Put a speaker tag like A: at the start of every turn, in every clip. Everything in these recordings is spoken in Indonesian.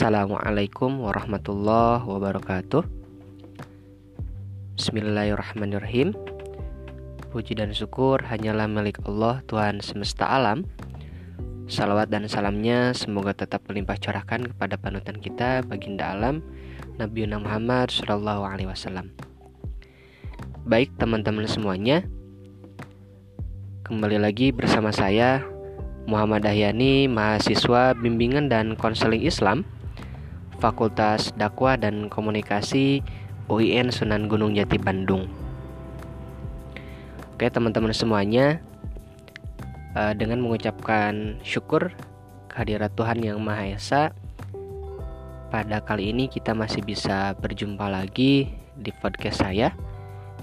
A: Assalamualaikum warahmatullahi wabarakatuh. Bismillahirrahmanirrahim. Puji dan syukur hanyalah milik Allah Tuhan semesta alam. Salawat dan salamnya semoga tetap melimpah curahkan kepada panutan kita Baginda alam Nabi Muhammad Wasallam. Baik teman-teman semuanya Kembali lagi bersama saya Muhammad Ahyani, mahasiswa bimbingan dan konseling Islam, Fakultas Dakwah dan Komunikasi UIN Sunan Gunung Jati Bandung. Oke, teman-teman semuanya, eh, dengan mengucapkan syukur kehadirat Tuhan Yang Maha Esa, pada kali ini kita masih bisa berjumpa lagi di podcast saya.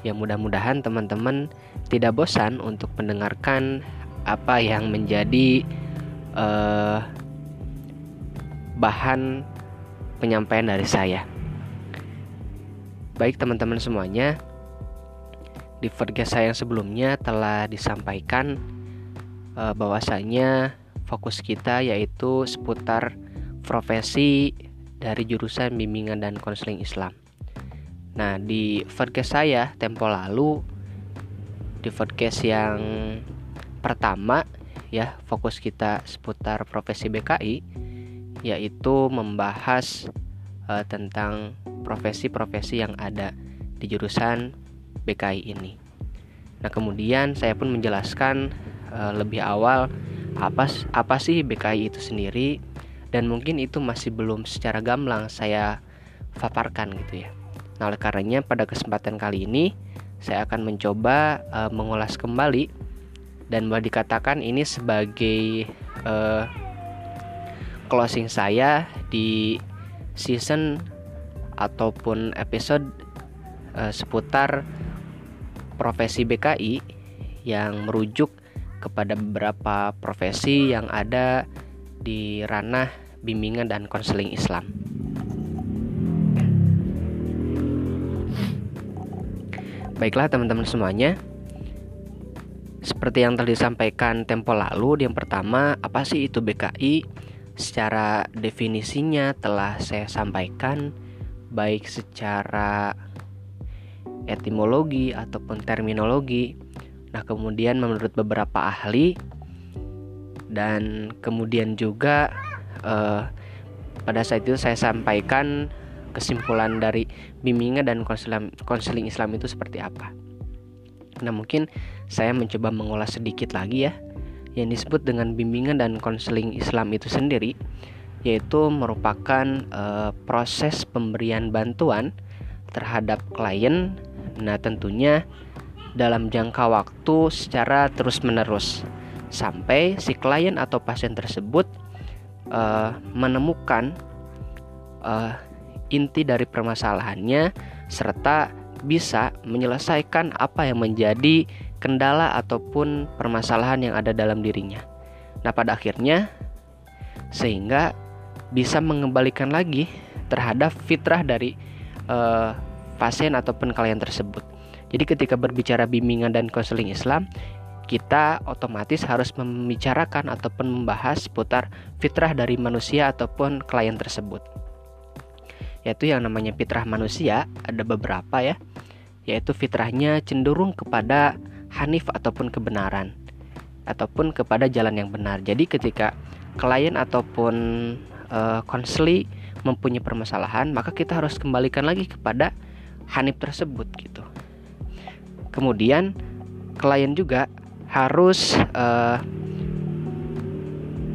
A: Yang mudah-mudahan teman-teman tidak bosan untuk mendengarkan apa yang menjadi uh, bahan penyampaian dari saya. Baik teman-teman semuanya, di podcast saya yang sebelumnya telah disampaikan uh, bahwasanya fokus kita yaitu seputar profesi dari jurusan bimbingan dan konseling Islam. Nah, di podcast saya tempo lalu di podcast yang pertama ya fokus kita seputar profesi BKI yaitu membahas uh, tentang profesi-profesi yang ada di jurusan BKI ini. Nah, kemudian saya pun menjelaskan uh, lebih awal apa apa sih BKI itu sendiri dan mungkin itu masih belum secara gamblang saya paparkan gitu ya. Nah, oleh karenanya pada kesempatan kali ini saya akan mencoba uh, mengulas kembali dan boleh dikatakan ini sebagai uh, closing saya di season ataupun episode uh, seputar profesi BKI yang merujuk kepada beberapa profesi yang ada di ranah bimbingan dan konseling Islam. Baiklah teman-teman semuanya, seperti yang telah disampaikan tempo lalu, yang pertama, apa sih itu BKI? Secara definisinya telah saya sampaikan baik secara etimologi ataupun terminologi. Nah, kemudian menurut beberapa ahli dan kemudian juga eh, pada saat itu saya sampaikan kesimpulan dari bimbingan dan konseling Islam itu seperti apa. Nah, mungkin saya mencoba mengulas sedikit lagi ya yang disebut dengan bimbingan dan konseling Islam itu sendiri yaitu merupakan e, proses pemberian bantuan terhadap klien. Nah, tentunya dalam jangka waktu secara terus-menerus sampai si klien atau pasien tersebut e, menemukan e, inti dari permasalahannya serta bisa menyelesaikan apa yang menjadi kendala ataupun permasalahan yang ada dalam dirinya. Nah, pada akhirnya sehingga bisa mengembalikan lagi terhadap fitrah dari uh, pasien ataupun klien tersebut. Jadi ketika berbicara bimbingan dan konseling Islam, kita otomatis harus membicarakan ataupun membahas seputar fitrah dari manusia ataupun klien tersebut yaitu yang namanya fitrah manusia ada beberapa ya yaitu fitrahnya cenderung kepada hanif ataupun kebenaran ataupun kepada jalan yang benar. Jadi ketika klien ataupun uh, konseli mempunyai permasalahan maka kita harus kembalikan lagi kepada hanif tersebut gitu. Kemudian klien juga harus uh,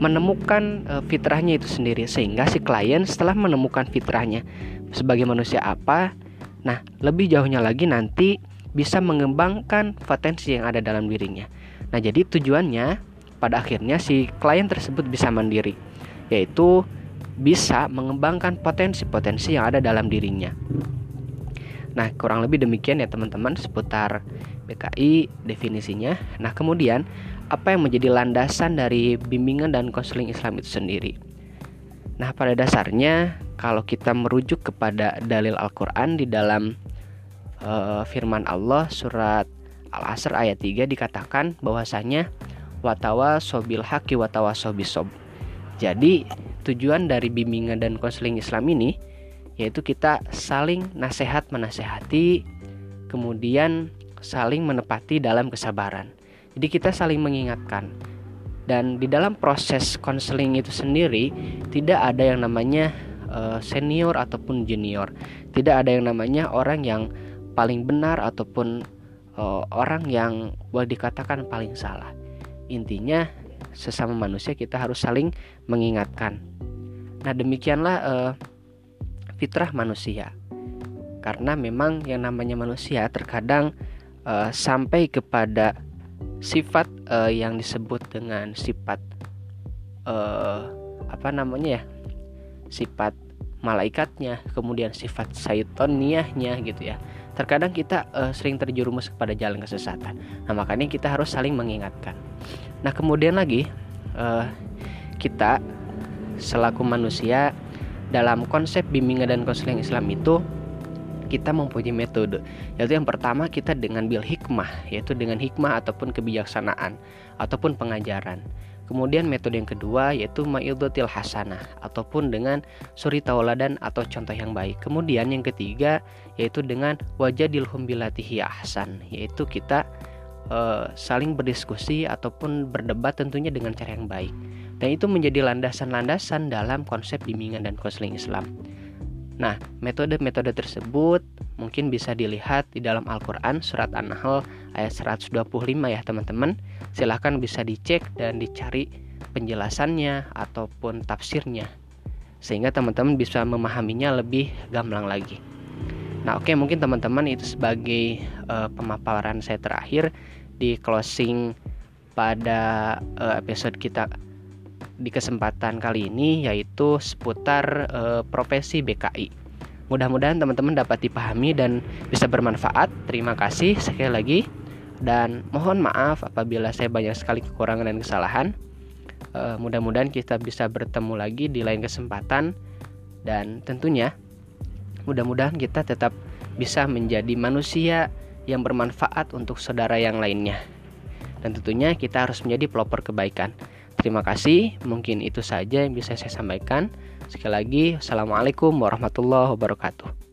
A: menemukan uh, fitrahnya itu sendiri sehingga si klien setelah menemukan fitrahnya sebagai manusia apa nah lebih jauhnya lagi nanti bisa mengembangkan potensi yang ada dalam dirinya nah jadi tujuannya pada akhirnya si klien tersebut bisa mandiri yaitu bisa mengembangkan potensi-potensi yang ada dalam dirinya Nah, kurang lebih demikian ya teman-teman seputar BKI definisinya. Nah, kemudian apa yang menjadi landasan dari bimbingan dan konseling Islam itu sendiri? Nah, pada dasarnya kalau kita merujuk kepada dalil Al-Qur'an di dalam uh, firman Allah surat Al-Asr ayat 3 dikatakan bahwasanya watawa sobil haki watawa sobisob. Jadi tujuan dari bimbingan dan konseling Islam ini yaitu kita saling nasihat menasehati, kemudian saling menepati dalam kesabaran. Jadi kita saling mengingatkan. Dan di dalam proses konseling itu sendiri tidak ada yang namanya uh, senior ataupun junior. Tidak ada yang namanya orang yang paling benar ataupun uh, orang yang boleh dikatakan paling salah. Intinya sesama manusia kita harus saling mengingatkan. Nah, demikianlah uh, fitrah manusia. Karena memang yang namanya manusia terkadang uh, sampai kepada sifat uh, yang disebut dengan sifat uh, apa namanya ya? sifat malaikatnya, kemudian sifat saitoniahnya gitu ya. Terkadang kita uh, sering terjerumus kepada jalan kesesatan. Nah, makanya kita harus saling mengingatkan. Nah, kemudian lagi uh, kita selaku manusia dalam konsep bimbingan dan konseling Islam itu kita mempunyai metode yaitu yang pertama kita dengan bil hikmah yaitu dengan hikmah ataupun kebijaksanaan ataupun pengajaran kemudian metode yang kedua yaitu ma'idhatil hasanah ataupun dengan suri tauladan atau contoh yang baik kemudian yang ketiga yaitu dengan wajadilhum bilatihi ahsan yaitu kita uh, saling berdiskusi ataupun berdebat tentunya dengan cara yang baik dan itu menjadi landasan-landasan dalam konsep bimbingan dan konseling Islam. Nah, metode-metode tersebut mungkin bisa dilihat di dalam Al-Quran surat An-Nahl ayat 125 ya teman-teman. Silahkan bisa dicek dan dicari penjelasannya ataupun tafsirnya. Sehingga teman-teman bisa memahaminya lebih gamblang lagi. Nah oke okay, mungkin teman-teman itu sebagai uh, pemaparan saya terakhir di closing pada uh, episode kita di kesempatan kali ini yaitu seputar e, profesi BKI. Mudah-mudahan teman-teman dapat dipahami dan bisa bermanfaat. Terima kasih sekali lagi dan mohon maaf apabila saya banyak sekali kekurangan dan kesalahan. E, mudah-mudahan kita bisa bertemu lagi di lain kesempatan dan tentunya mudah-mudahan kita tetap bisa menjadi manusia yang bermanfaat untuk saudara yang lainnya. Dan tentunya kita harus menjadi pelopor kebaikan. Terima kasih, mungkin itu saja yang bisa saya sampaikan. Sekali lagi, Assalamualaikum warahmatullahi wabarakatuh.